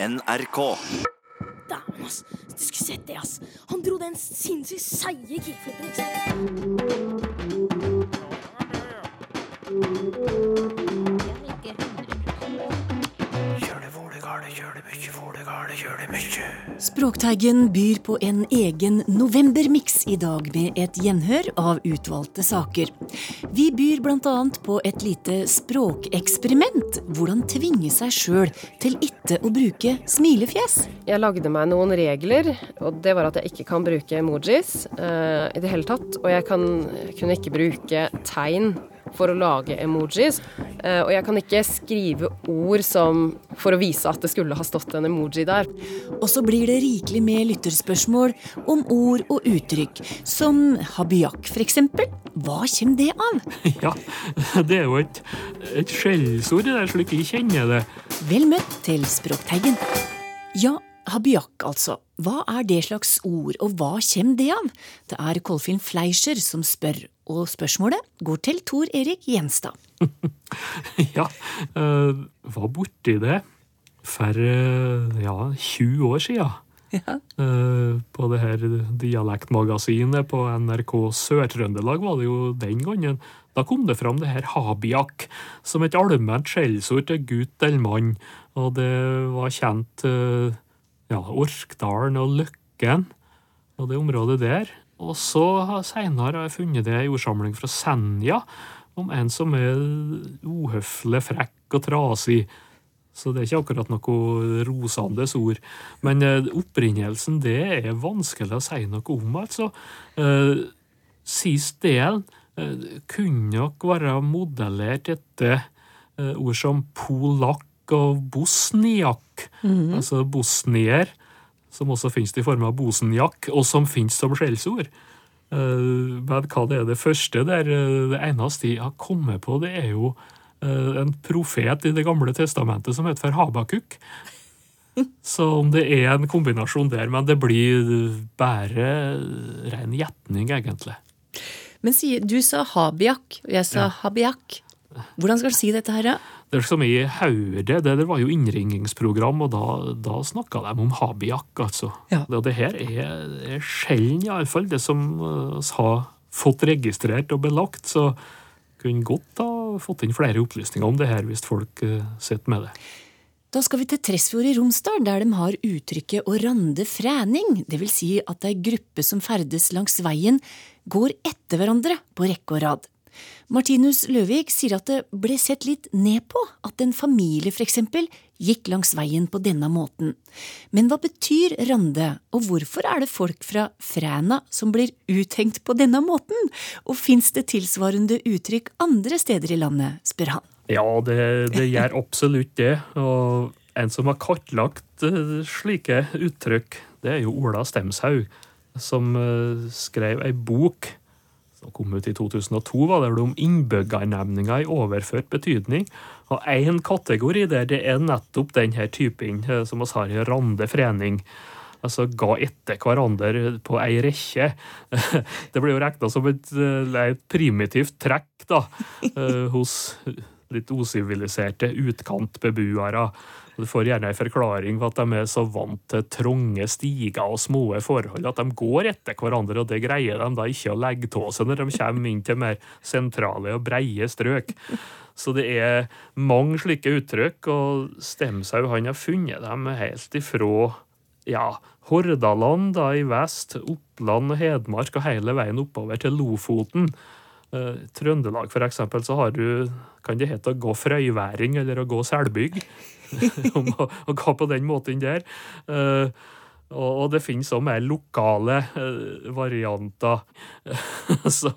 NRK. Dæven, ass. Du skulle sett det, ass. Han dro den sinnssykt seige kickflippen, sant? Språkteigen byr på en egen novembermiks i dag med et gjenhør av utvalgte saker. Vi byr bl.a. på et lite språkeksperiment. Hvordan tvinge seg sjøl til ikke å bruke smilefjes. Jeg lagde meg noen regler, og det var at jeg ikke kan bruke emojis uh, i det hele tatt. Og jeg kan, kunne ikke bruke tegn for å lage emojis. Eh, og jeg kan ikke skrive ord som for å vise at det skulle ha stått en emoji der. Og så blir det rikelig med lytterspørsmål om ord og uttrykk, som habjakk f.eks. Hva kommer det av? Ja, det er jo et, et skjellsord, det der, slik jeg kjenner det. Vel møtt til Språkteigen. Ja, Habiak altså. Hva er det slags ord, og hva kommer det av? Det er Kolfinn Fleischer som spør, og spørsmålet går til Tor Erik Gjenstad. Ja, uh, var borti det for eh, ja, 20 år siden. Ja. Uh, på det her dialektmagasinet på NRK Sør-Trøndelag var det jo den gangen. Da kom det fram det her habiak som et allment skjellsord til gutt eller mann. Og det var kjent uh, ja, Orkdalen og Løkken og det området der. Og så seinere har jeg funnet det i ordsamling fra Senja om en som er uhøflig, frekk og trasig. Så det er ikke akkurat noe rosende ord. Men eh, opprinnelsen, det er vanskelig å si noe om, altså. Eh, Sist del eh, kunne nok være modellert etter ord som polakk og bosniak. Altså bosnier, som også finnes i form av bosenjakk, og som finnes som skjellsord. Eh, Men hva det er det første der, eh, det eneste jeg har kommet på, det er jo eh, en profet i Det gamle testamentet som heter Habakuk. Så om det er en kombinasjon der, men det blir bare ren gjetning, egentlig. Men du sa habiak, og jeg sa Ja. habiak. Hvordan skal du si dette her, da? Det som i hørte, det der var jo innringingsprogram, og da, da snakka de om habiak, altså. Ja. Og det her er, er sjelden, iallfall, det som vi har fått registrert og belagt. Så kunne godt ha fått inn flere opplysninger om det her, hvis folk uh, sitter med det. Da skal vi til Tresfjord i Romsdal, der de har uttrykket å rande fræning. Det vil si at ei gruppe som ferdes langs veien, går etter hverandre på rekke og rad. Martinus Løvik sier at det ble sett litt ned på at en familie eksempel gikk langs veien på denne måten. Men hva betyr rande, og hvorfor er det folk fra Fræna som blir uthengt på denne måten? Og fins det tilsvarende uttrykk andre steder i landet, spør han. Ja, det, det gjør absolutt det. Og en som har kartlagt eh, slike uttrykk, det er jo Ola Stemshaug, som eh, skrev ei bok som kom ut i 2002, var det vel om innbyggernemninga i overført betydning. Og én kategori der, det er nettopp den her typen eh, som vi har i rande frening. Altså ga etter hverandre på ei rekke. Det ble jo regna som et, eh, et primitivt trekk da, eh, hos litt osiviliserte utkantbeboere. Du får gjerne en forklaring på at de er så vant til trange stiger og små forhold at de går etter hverandre, og det greier de da ikke å legge av seg når de kommer inn til mer sentrale og breie strøk. Så det er mange slike uttrykk, og Stemshaug har funnet dem helt ifra ja, Hordaland da i vest, Oppland og Hedmark og hele veien oppover til Lofoten. Uh, Trøndelag, for eksempel, så har du Kan det hete å gå frøyværing eller å gå selbygg? Om å, å gå på den måten der. Uh, og, og det finnes òg mer lokale eh, varianter. så,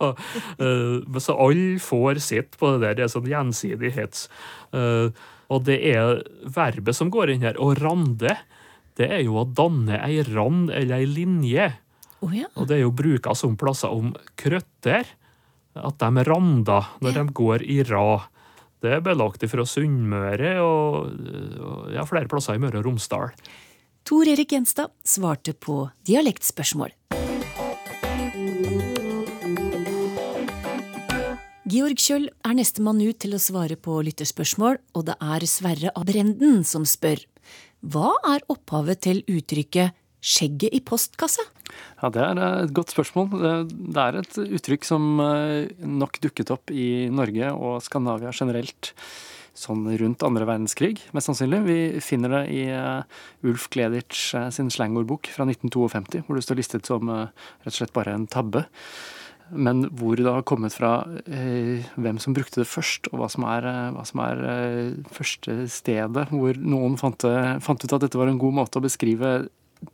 eh, så alle får sitt på det der. Det er sånn gjensidighet. Og det er verbet som går inn her. Å rande, det er jo å danne ei rand eller ei linje. Oh, ja. Og det er jo bruka som plasser om krøtter. At de rander når de går i rad. Det er belagt fra Sunnmøre og, og ja, flere plasser i Møre og Romsdal. Tor Erik Gjenstad svarte på dialektspørsmål. Georg Kjøll er nestemann ut til å svare på lytterspørsmål, og det er Sverre av Brenden som spør. Hva er opphavet til uttrykket 'skjegget i postkassa'? Ja, Det er et godt spørsmål. Det er et uttrykk som eh, nok dukket opp i Norge og Skandinavia generelt sånn rundt andre verdenskrig, mest sannsynlig. Vi finner det i uh, Ulf Gleditsch sin slangordbok fra 1952, hvor det står listet som rett og slett bare en tabbe. Men hvor det har kommet fra hvem som brukte det først, og hva som er, hva som er første stedet hvor noen fant, fant, ut at dette var en god måte å beskrive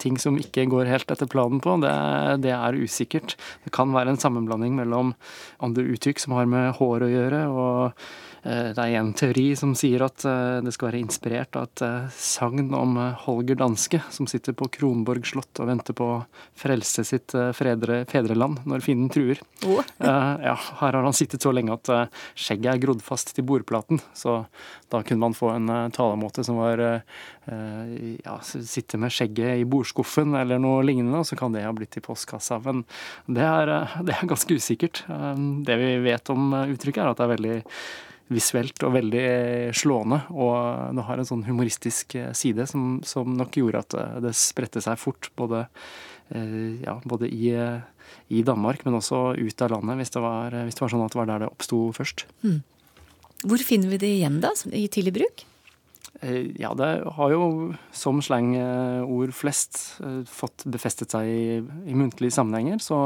ting som ikke går helt etter planen på, det, det, er usikkert. Det kan være en sammenblanding mellom andre uttrykk som har med hår å gjøre, og Eh, det er en teori som sier at eh, det skal være inspirert av et eh, sagn om Holger Danske, som sitter på Kronborg slott og venter på å frelse sitt fredre, fedreland når fienden truer. Oh. ja, her har han sittet så lenge at skjegget er grodd fast til bordplaten. Så da kunne man få en talemåte som var ja, sitte med skjegget i bordskuffen eller noe lignende, så kan det ha blitt i postkassa. Men det er, det er ganske usikkert. Det vi vet om uttrykket, er at det er veldig visuelt og veldig slående. Og det har en sånn humoristisk eh, side som, som nok gjorde at eh, det spredte seg fort. Både, eh, ja, både i, i, Danmark, men også ut av landet, hvis det var, hvis det var sånn at det var der det oppsto først. Mm. Hvor finner vi det igjen, da, i tidlig bruk? Ja, det har jo som slangord flest fått befestet seg i, i muntlige sammenhenger. Så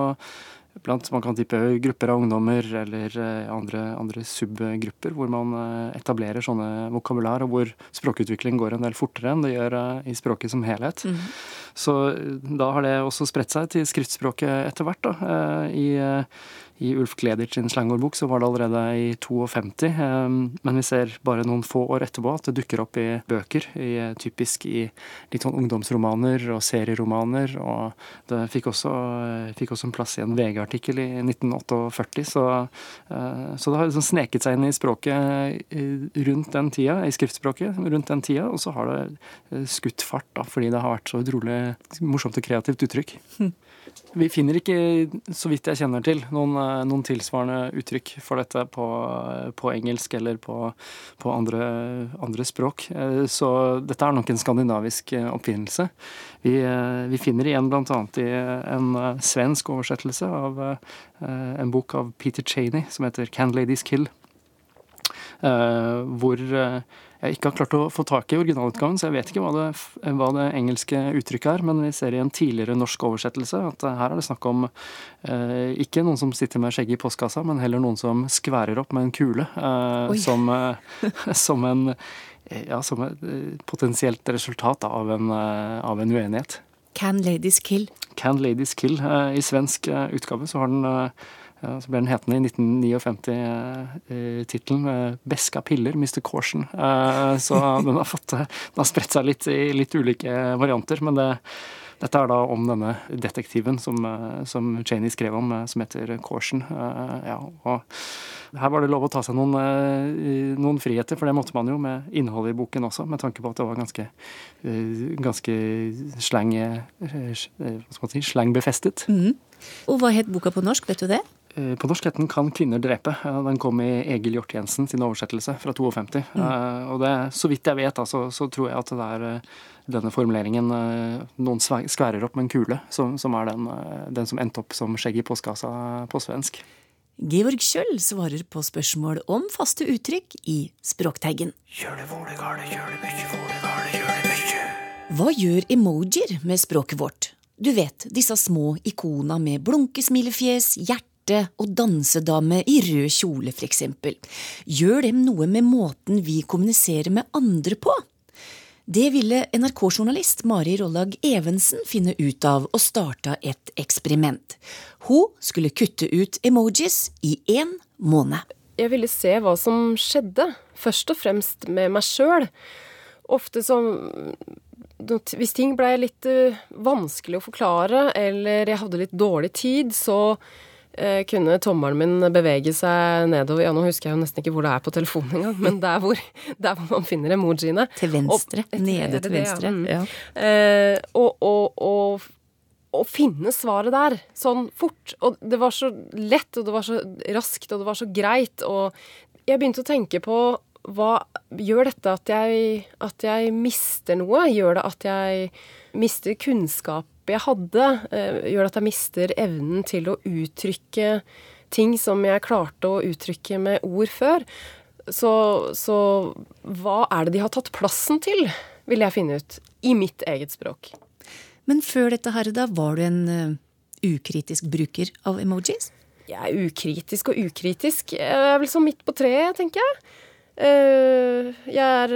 blant man kan tippe grupper av ungdommer eller eh, andre, andre subgrupper hvor man eh, etablerer sånne vokabular, og hvor språkutvikling går en del fortere enn det gjør eh, i språket som helhet. Mm. Så da har det også spredt seg til skriftspråket etter hvert. da, i i Ulf Gleditsch sin slangordbok så var det allerede i 52, ehm, men vi ser bare noen få år etterpå at det dukker opp i bøker, i, typisk i litt sånn ungdomsromaner og serieromaner. Og det fikk også, fikk også en plass i en VG-artikkel i 1948, så, eh, så, det har liksom sneket seg inn i språket eh, rundt den tida, i skriftspråket rundt den tida, og så har det eh, skutt fart, da, fordi det har vært så utrolig morsomt og kreativt uttrykk. Vi finner ikke, så vidt jeg kjenner til, noen, eh, noen tilsvarende uttrykk for dette på, på engelsk eller på, på andre, andre, språk. Eh, så dette er nok en skandinavisk eh, oppfinnelse. Vi, vi finner igjen bl.a. i en svensk oversettelse av en bok av Peter Cheney som heter 'Can Ladies Kill'? Hvor jeg ikke har klart å få tak i originalutgaven, så jeg vet ikke hva det, hva det, engelske uttrykket er. Men vi ser i en tidligere norsk oversettelse at her er det snakk om eh, ikke noen som sitter med skjegget i postkassa, men heller noen som skværer opp med en kule. Eh, som, eh, som, en, ja, som et eh, potensielt resultat av en, eh, av en uenighet. Can ladies kill? Can ladies kill. Eh, I svensk utgave så har den ja, så ble den hetende i 1959 eh, eh, 'Beska piller, Mr. Caution'. Eh, så den har, fått, den har spredt seg litt i litt ulike varianter. Men det, dette er da om denne detektiven som, eh, som Cheney skrev om, eh, som heter Caution. Eh, ja, og her var det lov å ta seg noen, noen, friheter, for det måtte man jo med innholdet i boken også, med tanke på at det var ganske, ganske slang, si, slangbefestet. Mm. Og hva het boka på norsk, vet du det? Eh, på norsk het 'Kan kvinner drepe'. Den kom i Egil Hjort Jensen sin oversettelse fra 52. Mm. Eh, og det, så vidt jeg vet, altså, så tror jeg at det er eh, denne formuleringen 'noen skværer opp med en kule', som, som er den, den, som endte opp som skjegg i postkassa på svensk. Georg Kjøll svarer på spørsmål om faste uttrykk i Språkteigen. Hva gjør emojier med språket vårt? Du vet, disse små ikona med blunkesmilefjes, hjerte hjerte og dansedame i rød kjole, eksempel. Gjør dem noe med måten vi kommuniserer med andre på? Det ville NRK-journalist Mari Rollag Evensen finne ut av og starta et eksperiment. Hun skulle kutte ut emojis i én måned. Jeg ville se hva som skjedde, først og fremst med meg sjøl. Ofte som Hvis ting blei litt uh, vanskelig å forklare, eller jeg hadde litt dårlig tid, så Eh, kunne tommelen min bevege seg nedover Ja, nå husker jeg jo nesten ikke hvor det er på telefonen engang, men der hvor, der hvor man finner emojiene. Til venstre. Og, nede til venstre. Ja. Mm. Eh, og, og, og, og, finne svaret der, sånn fort. Og det var så lett, og det var så raskt, og det var så greit. Og jeg begynte å tenke på hva gjør dette at jeg, at jeg mister noe? Gjør det at jeg mister kunnskap jeg hadde? Eh, gjør at jeg mister evnen til å uttrykke ting som jeg klarte å uttrykke med ord før? Så, så hva er det de har tatt plassen til, vil jeg finne ut, i mitt eget språk. Men før dette her, da, var du en uh, ukritisk bruker av emojis? Jeg er ukritisk og ukritisk. Jeg er vel sånn midt på treet, tenker jeg. Uh, jeg er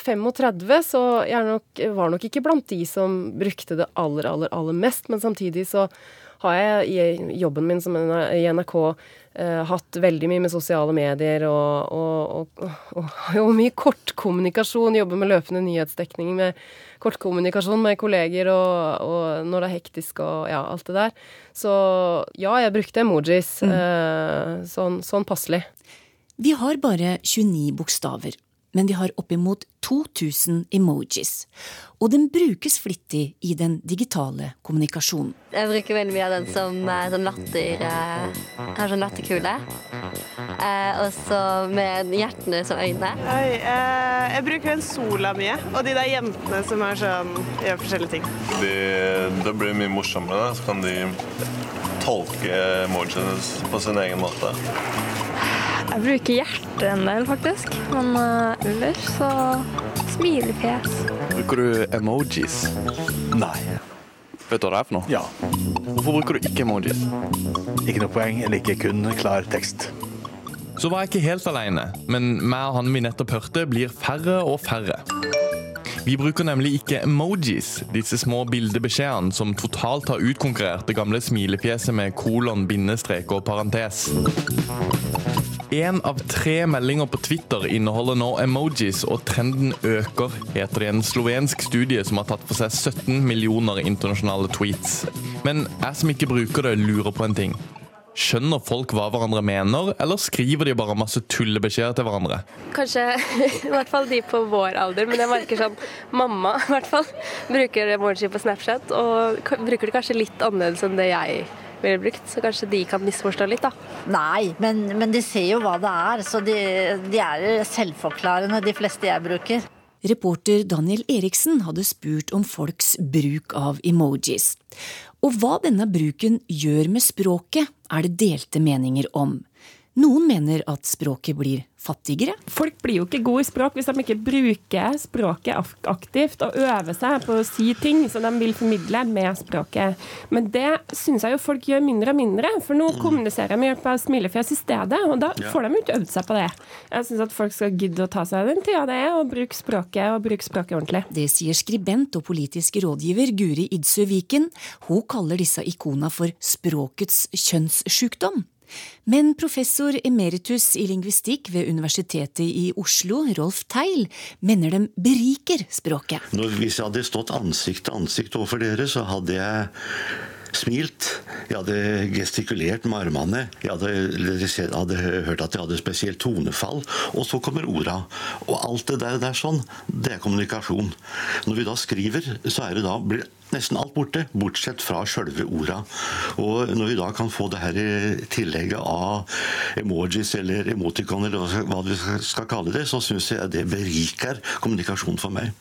35, eh, så jeg nok, var nok ikke blant de som brukte det aller, aller, aller mest. Men samtidig så har jeg i jobben min som i NRK uh, hatt veldig mye med sosiale medier og, og, og, og, og mye kortkommunikasjon. Jobber med løpende nyhetsdekning med kortkommunikasjon med kolleger og, og, når det er hektisk og ja, alt det der. Så ja, jeg brukte emojis mm. eh, sånn, sånn passelig. Vi har bare 29 bokstaver men vi har oppimot 2000 emojis. Og den brukes flittig i den digitale kommunikasjonen. Jeg bruker veldig mye av den som som latter eh, har sånn latterkule. Eh, og så med hjertene som øyne. Oi, eh, jeg bruker den sola mye. Og de der jentene som er sånn, gjør forskjellige ting. De, det blir mye morsommere. Så kan de tolke emojiene på sin egen måte. Jeg bruker hjertet en del, faktisk. Men uh, ellers så smilefjes. Bruker du emojis? Nei. Vet du hva det er for noe? Ja. Hvorfor bruker du ikke emojis? Ikke noe poeng. Jeg liker kun klar tekst. Så var jeg ikke helt alene, men meg og han vi nettopp hørte, blir færre og færre. Vi bruker nemlig ikke emojis, disse små bildebeskjedene som totalt har utkonkurrert det gamle smilefjeset med kolon, bindestrek og parentes. Én av tre meldinger på Twitter inneholder nå emojis, og trenden øker, heter det i en slovensk studie som har tatt for seg 17 millioner internasjonale tweets. Men jeg som ikke bruker det, lurer på en ting. Skjønner folk hva hverandre mener, eller skriver de bare masse tullebeskjeder til hverandre? Kanskje i hvert fall de på vår alder, men jeg merker sånn Mamma i hvert fall bruker emoji på Snapchat, og bruker det kanskje litt annerledes enn det jeg gjør blir brukt, så kanskje de kan misforstå litt, da. Nei, men, men de ser jo hva det er, så de, de er selvforklarende, de fleste jeg bruker. Reporter Daniel Eriksen hadde spurt om folks bruk av emojis. Og hva denne bruken gjør med språket, er det delte meninger om. Noen mener at språket blir fattigere. Folk blir jo ikke gode i språk hvis de ikke bruker språket aktivt og øver seg på å si ting som de vil formidle med språket. Men det syns jeg jo folk gjør mindre og mindre, for nå kommuniserer de med hjelp av smilefjes i stedet, og da får de jo ikke øvd seg på det. Jeg syns at folk skal gidde å ta seg den tida det er, og bruke språket, og bruke språket ordentlig. Det sier skribent og politisk rådgiver Guri Idsø Viken. Hun kaller disse ikona for språkets kjønnssjukdom. Men professor emeritus i lingvistikk ved Universitetet i Oslo, Rolf Teil, mener de beriker språket. Når, hvis jeg hadde stått ansikt til ansikt overfor dere, så hadde jeg smilt. Jeg hadde gestikulert med armene. Jeg hadde, hadde, hørt at jeg hadde spesielt tonefall. Og så kommer orda. Og alt det der, det er sånn, det er kommunikasjon. Når vi da skriver, så er det da blir nesten alt borte, bortsett fra sjølve orda. Og når vi da kan få det her tillegget av emojis eller emoticon, eller hva du skal kalle det, så syns jeg det beriker kommunikasjon for meg.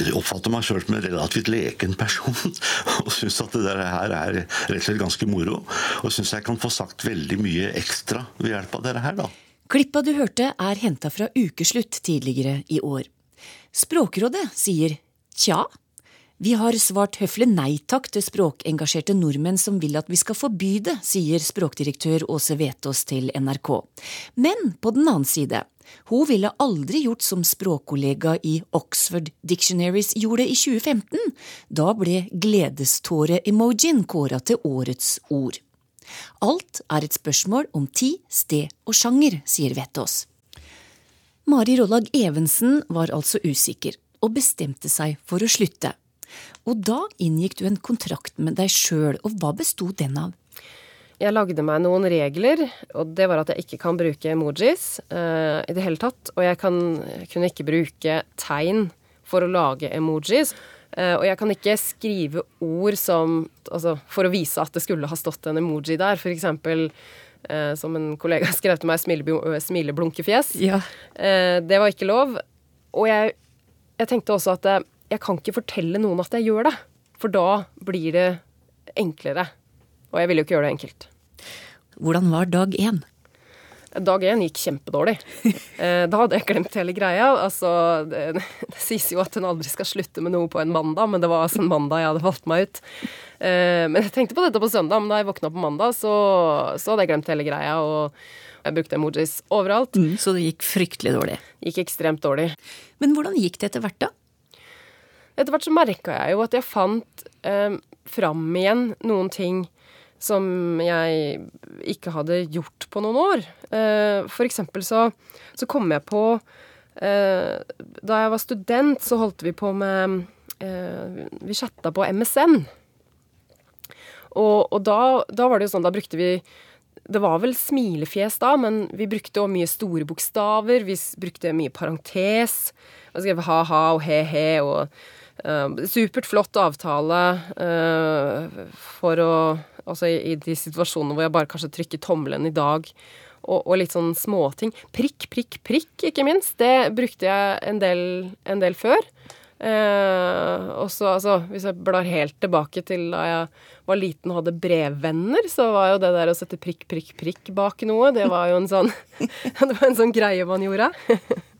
Jeg oppfatter meg sjøl som en relativt leken person, og syns at det her er rett og slett ganske moro. Og syns jeg kan få sagt veldig mye ekstra ved hjelp av dette her, da. Klippa du hørte er henta fra Ukeslutt tidligere i år. Språkrådet sier tja vi har svart høflig nei takk til språkengasjerte nordmenn som vil at vi skal forby det, sier språkdirektør Åse Vetås til NRK. Men på den annen side, hun ville aldri gjort som språkkollega i Oxford Dictionaries gjorde i 2015. Da ble gledeståre-emojien kåra til årets ord. Alt er et spørsmål om tid, sted og sjanger, sier Vetås. Mari Rollag Evensen var altså usikker, og bestemte seg for å slutte. Og da inngikk du en kontrakt med deg sjøl, og hva besto den av? Jeg lagde meg noen regler, og det var at jeg ikke kan bruke emojis uh, i det hele tatt. Og jeg kan, kunne ikke bruke tegn for å lage emojis. Uh, og jeg kan ikke skrive ord som Altså for å vise at det skulle ha stått en emoji der. For eksempel eh, som en kollega skrev til meg, smilebl- smileblunkefjes. Ja. Uh, det var ikke lov. Og jeg, jeg tenkte også at jeg kan ikke fortelle noen at jeg gjør det, for da blir det enklere. Og jeg ville jo ikke gjøre det enkelt. Hvordan var dag én? Dag én gikk kjempedårlig. Eh, da hadde jeg glemt hele greia. Altså, det, det sies jo at en aldri skal slutte med noe på en mandag, men det var altså en mandag jeg hadde valgt meg ut. Eh, men jeg tenkte på dette på søndag, men da jeg våkna på mandag, så, så hadde jeg glemt hele greia. Og jeg brukte emojis overalt. Mm, så det gikk fryktelig dårlig. Gikk ekstremt dårlig. Men hvordan gikk det etter hvert, da? Etter hvert så merka jeg jo at jeg fant eh, fram igjen noen ting som jeg ikke hadde gjort på noen år. Eh, for eksempel så, så kom jeg på eh, Da jeg var student, så holdt vi på med eh, Vi chatta på MSN. Og, og da, da var det jo sånn, da brukte vi det var vel smilefjes da, men vi brukte også mye store bokstaver. Vi brukte mye parentes. Og skrev ha-ha og he-he og Supert flott avtale eh, for å Altså i, i de situasjonene hvor jeg bare kanskje trykker tommelen i dag. Og, og litt sånn småting. Prikk, prikk, prikk, ikke minst. Det brukte jeg en del, en del før. Eh, og så, altså, hvis jeg blar helt tilbake til da jeg var liten og hadde brevvenner, så var jo det der å sette prikk, prikk, prikk bak noe, det var jo en sånn Det var en sånn greie man gjorde.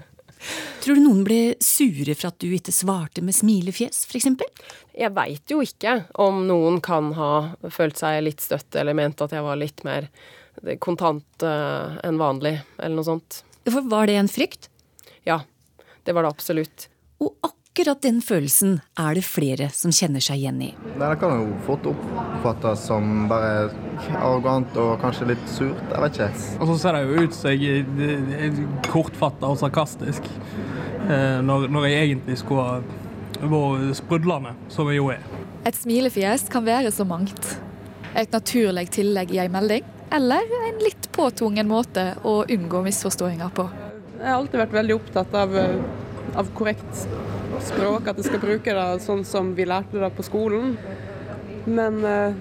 Tror du noen ble sure for at du ikke svarte med smilefjes, f.eks.? Jeg veit jo ikke om noen kan ha følt seg litt støtt eller ment at jeg var litt mer kontant eh, enn vanlig, eller noe sånt. For var det en frykt? Ja, det var det absolutt. Og akkurat den følelsen er det flere som kjenner seg igjen i. Nei, Det kan jo fort oppfattes som bare arrogant og kanskje litt surt. Jeg vet ikke. Og så ser det jo ut som jeg er kortfatta og sarkastisk, eh, når, når jeg egentlig skulle vært sprudlende, som jeg jo er. Et smilefjes kan være så mangt. Et naturlig tillegg i ei melding, eller en litt påtvungen måte å unngå misforståinger på. Jeg har alltid vært veldig opptatt av, eh, av korrekt språk, at jeg skal bruke det sånn som vi lærte det på skolen. Men eh,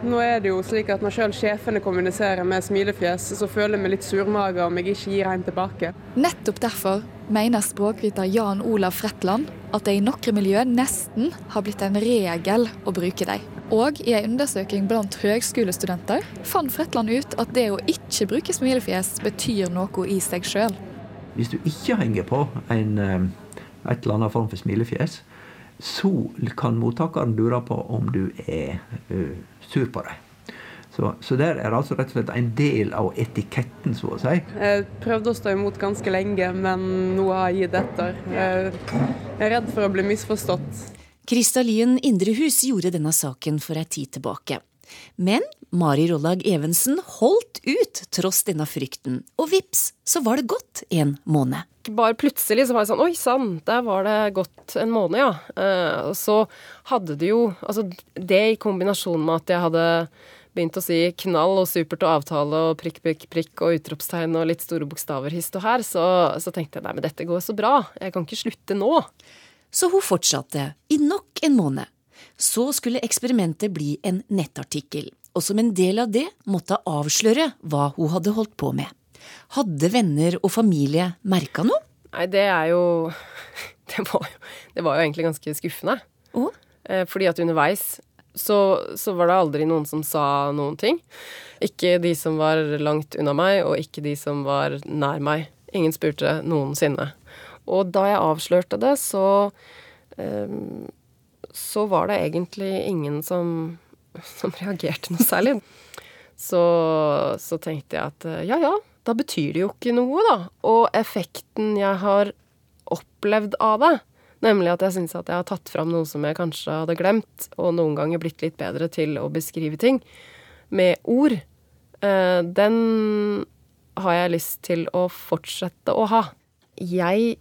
nå er det jo slik at når selv sjefene kommuniserer med smilefjes, så føler jeg meg litt surmaga om jeg ikke gir en tilbake. Nettopp derfor mener språkviter Jan Olav Fretland at det i noen miljø nesten har blitt en regel å bruke dem. Og i en undersøking blant høgskolestudenter fant Fretland ut at det å ikke bruke smilefjes betyr noe i seg sjøl. Hvis du ikke henger på en, eh, et eller annet form for smilefjes, så kan mottakeren lure på om du er uh, sur på dem. Så, så der er det altså rett og slett en del av etiketten, så å si. Jeg prøvde å stå imot ganske lenge, men nå har jeg gitt etter. Jeg er redd for å bli misforstått. Kristalin Indrehus gjorde denne saken for ei tid tilbake. Men Mari Rollag Evensen holdt ut tross denne frykten, og vips, så var det gått en måned. Bare plutselig så var det sånn Oi sann, der var det gått en måned, ja. Eh, og så hadde det jo Altså det i kombinasjon med at jeg hadde begynt å si knall og supert og avtale og prikk, prikk, prikk og utropstegn og litt store bokstaver hist og her, så, så tenkte jeg nei, men dette går så bra. Jeg kan ikke slutte nå. Så hun fortsatte i nok en måned. Så skulle eksperimentet bli en nettartikkel, og som en del av det måtte avsløre hva hun hadde holdt på med. Hadde venner og familie merka noe? Nei, det er jo Det var jo, det var jo egentlig ganske skuffende. Oh. Fordi at underveis så, så var det aldri noen som sa noen ting. Ikke de som var langt unna meg, og ikke de som var nær meg. Ingen spurte noensinne. Og da jeg avslørte det, så eh, Så var det egentlig ingen som, som reagerte noe særlig. Så, så tenkte jeg at eh, ja ja, da betyr det jo ikke noe, da. Og effekten jeg har opplevd av det, nemlig at jeg syns at jeg har tatt fram noe som jeg kanskje hadde glemt, og noen ganger blitt litt bedre til å beskrive ting med ord, eh, den har jeg lyst til å fortsette å ha. Jeg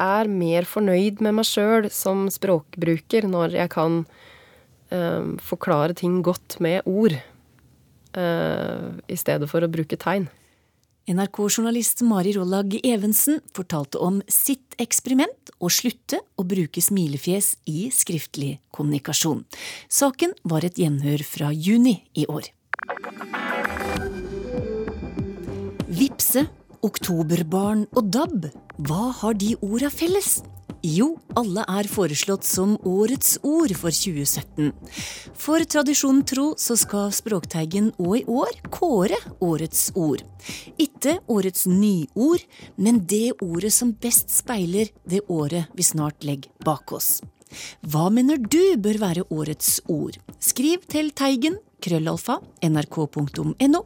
er mer fornøyd med meg sjøl som språkbruker når jeg kan eh, forklare ting godt med ord, eh, i stedet for å bruke tegn. NRK-journalist Mari Rollag Evensen fortalte om sitt eksperiment å slutte å bruke smilefjes i skriftlig kommunikasjon. Saken var et gjenhør fra juni i år. Vipse, oktoberbarn og DAB, hva har de orda felles? Jo, alle er foreslått som årets ord for 2017. For tradisjonen tro så skal Språkteigen òg i år kåre årets ord. Ikke årets nyord, men det ordet som best speiler det året vi snart legger bak oss. Hva mener du bør være årets ord? Skriv til Teigen krøllalfa nrk.no,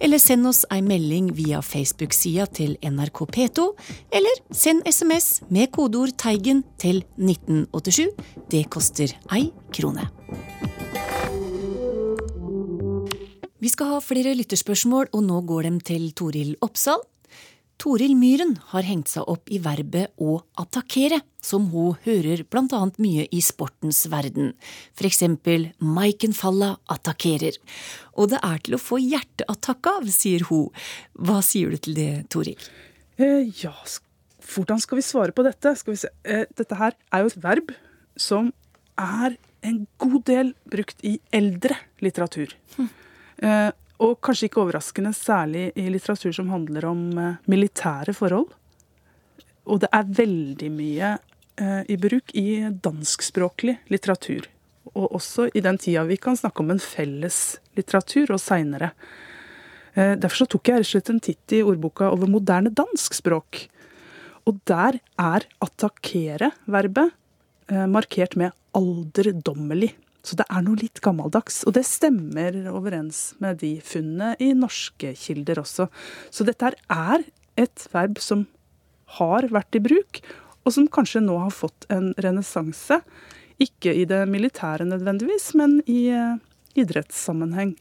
eller send oss ei melding via Facebook-sida til NRK P2, eller send SMS med kodeord 'Teigen' til 1987. Det koster ei krone. Vi skal ha flere lytterspørsmål, og nå går dem til Toril Oppsal. Toril Myhren har hengt seg opp i verbet å attakkere, som hun hører annet mye i sportens verden. Eksempel Maiken Falla attakkerer. Og det er til å få hjerteattakk av, sier hun. Hva sier du til det, Toril? Eh, ja, hvordan skal vi svare på dette? Skal vi se. Eh, dette her er jo et verb som er en god del brukt i eldre litteratur. Hm. Eh, og kanskje ikke overraskende, særlig i litteratur som handler om eh, militære forhold. Og det er veldig mye eh, i bruk i danskspråklig litteratur. Og også i den tida vi kan snakke om en felles litteratur, og seinere. Eh, derfor tok jeg rett og slett en titt i ordboka over moderne dansk språk. Og der er attakkere-verbet markert med alderdommelig. Så det er noe litt gammeldags. Og det stemmer overens med de funnene i norske kilder også. Så dette er et verb som har vært i bruk, og som kanskje nå har fått en renessanse. Ikke i det militære nødvendigvis, men i uh, idrettssammenheng.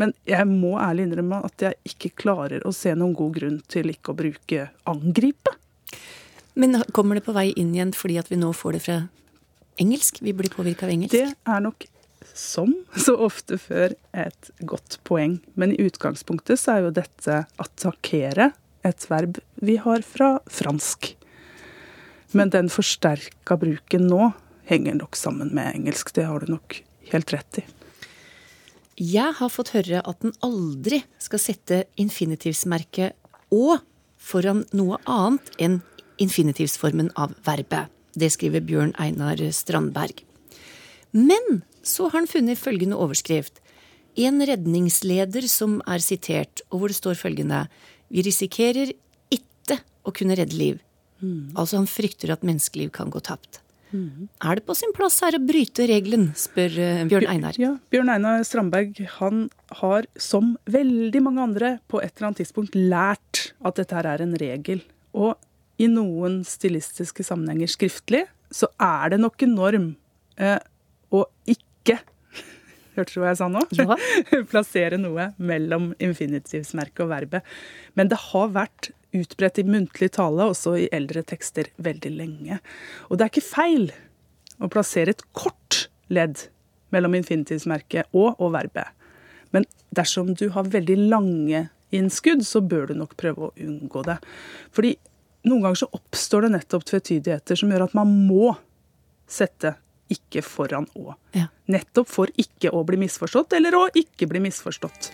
Men jeg må ærlig innrømme at jeg ikke klarer å se noen god grunn til ikke å bruke angripe. Men kommer det på vei inn igjen fordi at vi nå får det fra engelsk? Vi blir påvirka av engelsk? Det er nok som så ofte før et godt poeng. Men i utgangspunktet så er jo dette attakkere et verb vi har fra fransk. Men den forsterka bruken nå henger nok sammen med engelsk. Det har du nok helt rett i. Jeg har fått høre at den aldri skal sette infinitivsmerket å foran noe annet enn infinitivsformen av verbet. Det skriver Bjørn Einar Strandberg. Men så har han funnet følgende overskrift. En redningsleder som er sitert, og hvor det står følgende Vi risikerer ikke å kunne redde liv. Mm. Altså han frykter at menneskeliv kan gå tapt. Mm. Er det på sin plass her å bryte regelen, spør uh, Bjørn Einar. Ja, Bjørn Einar Strandberg han har, som veldig mange andre, på et eller annet tidspunkt lært at dette her er en regel. Og i noen stilistiske sammenhenger skriftlig, så er det nok en norm eh, å ikke Hørte du hva jeg sa nå? Ja. Plassere noe mellom infinitivsmerket og verbet. Men det har vært utbredt i muntlig tale, også i eldre tekster, veldig lenge. Og det er ikke feil å plassere et kort ledd mellom infinitivsmerket og, og verbet. Men dersom du har veldig lange innskudd, så bør du nok prøve å unngå det. Fordi noen ganger så oppstår det nettopp tvetydigheter som gjør at man må sette ikke foran å. Ja. Nettopp for ikke å bli misforstått, eller å ikke bli misforstått.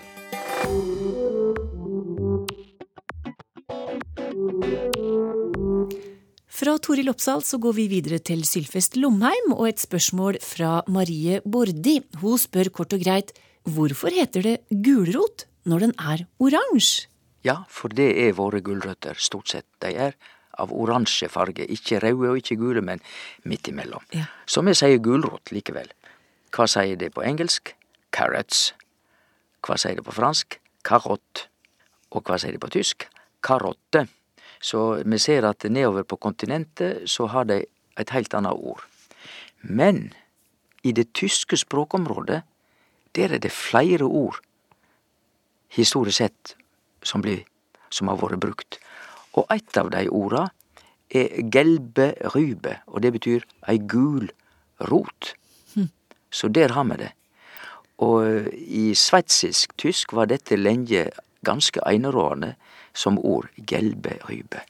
Fra Toril Oppsal så går vi videre til Sylfest Lomheim og et spørsmål fra Marie Bordi. Hun spør kort og greit hvorfor heter det gulrot når den er oransje? Ja, for det er våre gulrøtter, stort sett. De er av oransje farge. Ikke røde og ikke gule, men midt imellom. Ja. Så vi sier gulrot likevel. Hva sier det på engelsk? Carrots. Hva sier det på fransk? Karott. Og hva sier det på tysk? Karotte. Så vi ser at nedover på kontinentet så har de et helt annet ord. Men i det tyske språkområdet, der er det flere ord, historisk sett, som, blir, som har vært brukt. Og eit av de orda er gelbe rybe, og det betyr ei gul rot. Hm. Så der har vi det. Og i sveitsisk tysk var dette lenge ganske enerående som ord gelbe rybe.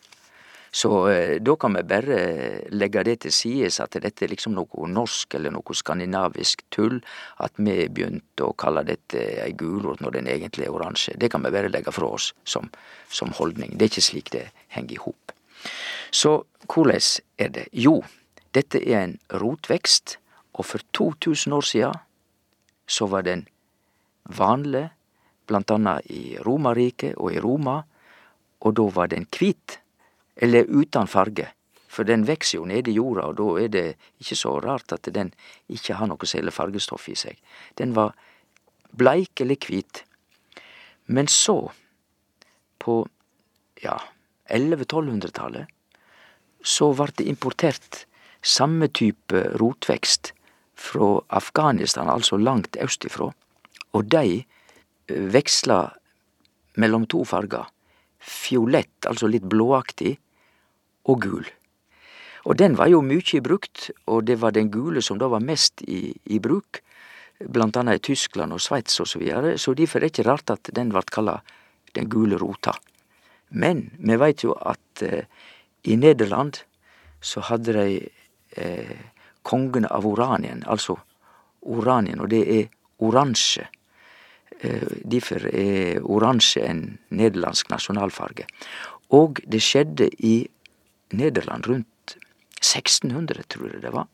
Så eh, da kan vi bare legge det til sides at dette er liksom noe norsk eller noe skandinavisk tull. At vi begynte å kalle dette ei gulrot når den egentlig er oransje. Det kan vi bare legge fra oss som, som holdning. Det er ikke slik det henger i hop. Så hvordan er det? Jo, dette er en rotvekst, og for 2000 år siden så var den vanlig, blant annet i Romerriket og i Roma, og da var den hvit, eller uten farge. For den vokser jo nede i jorda, og da er det ikke så rart at den ikke har noe særlig fargestoff i seg. Den var bleik eller hvit. Men så, på ja, 1100-1200-tallet, så vart det importert samme type rotvekst fra Afghanistan, altså langt østifrå, og de veksla mellom to farger. Fiolett, altså litt blåaktig, og gul. Og den var jo mykje brukt, og det var den gule som da var mest i, i bruk, blant annet i Tyskland og Sveits og så videre, så derfor er det ikke rart at den vart kalla den gule rota. Men vi veit jo at eh, i Nederland så hadde de eh, kongen av Oranien, altså Oranien, og det er oransje. Eh, derfor er oransje en nederlandsk nasjonalfarge. Og det skjedde i Nederland rundt 1600, tror jeg det var,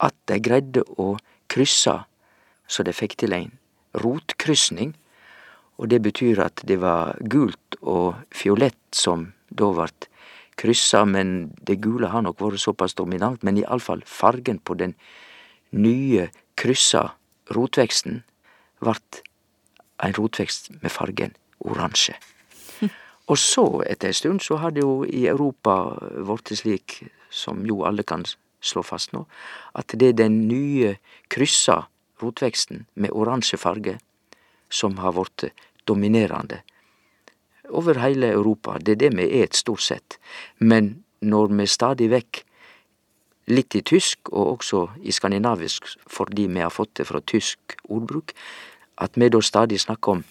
at de greide å krysse så de fikk til en rotkrysning. Og det betyr at det var gult og fiolett som da vart kryssa, men det gule har nok vært såpass dominant. Men iallfall fargen på den nye kryssa rotveksten vart en rotvekst med fargen oransje. Og så, etter en stund, så har det jo i Europa blitt slik, som jo alle kan slå fast nå, at det er den nye kryssa rotveksten med oransje farge som har blitt dominerende over hele Europa. Det er det vi et, stort sett. Men når vi stadig vekk, litt i tysk og også i skandinavisk fordi vi har fått det fra tysk ordbruk, at vi da stadig snakker om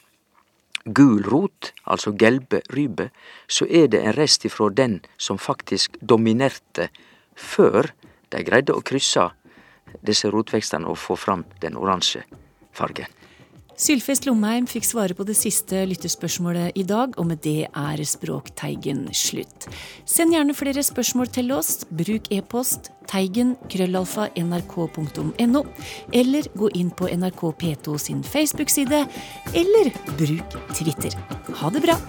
gul rot, altså gelbe rybe, så er det en rest ifra den som faktisk dominerte før de greide å krysse disse rotvekstene og få fram den oransje fargen. Sylfest Lomheim fikk svare på det siste lyttespørsmålet i dag, og med det er Språkteigen slutt. Send gjerne flere spørsmål til oss. Bruk e-post teigen krøllalfa nrk.no, eller gå inn på NRK P2 sin Facebook-side, eller bruk Twitter. Ha det bra!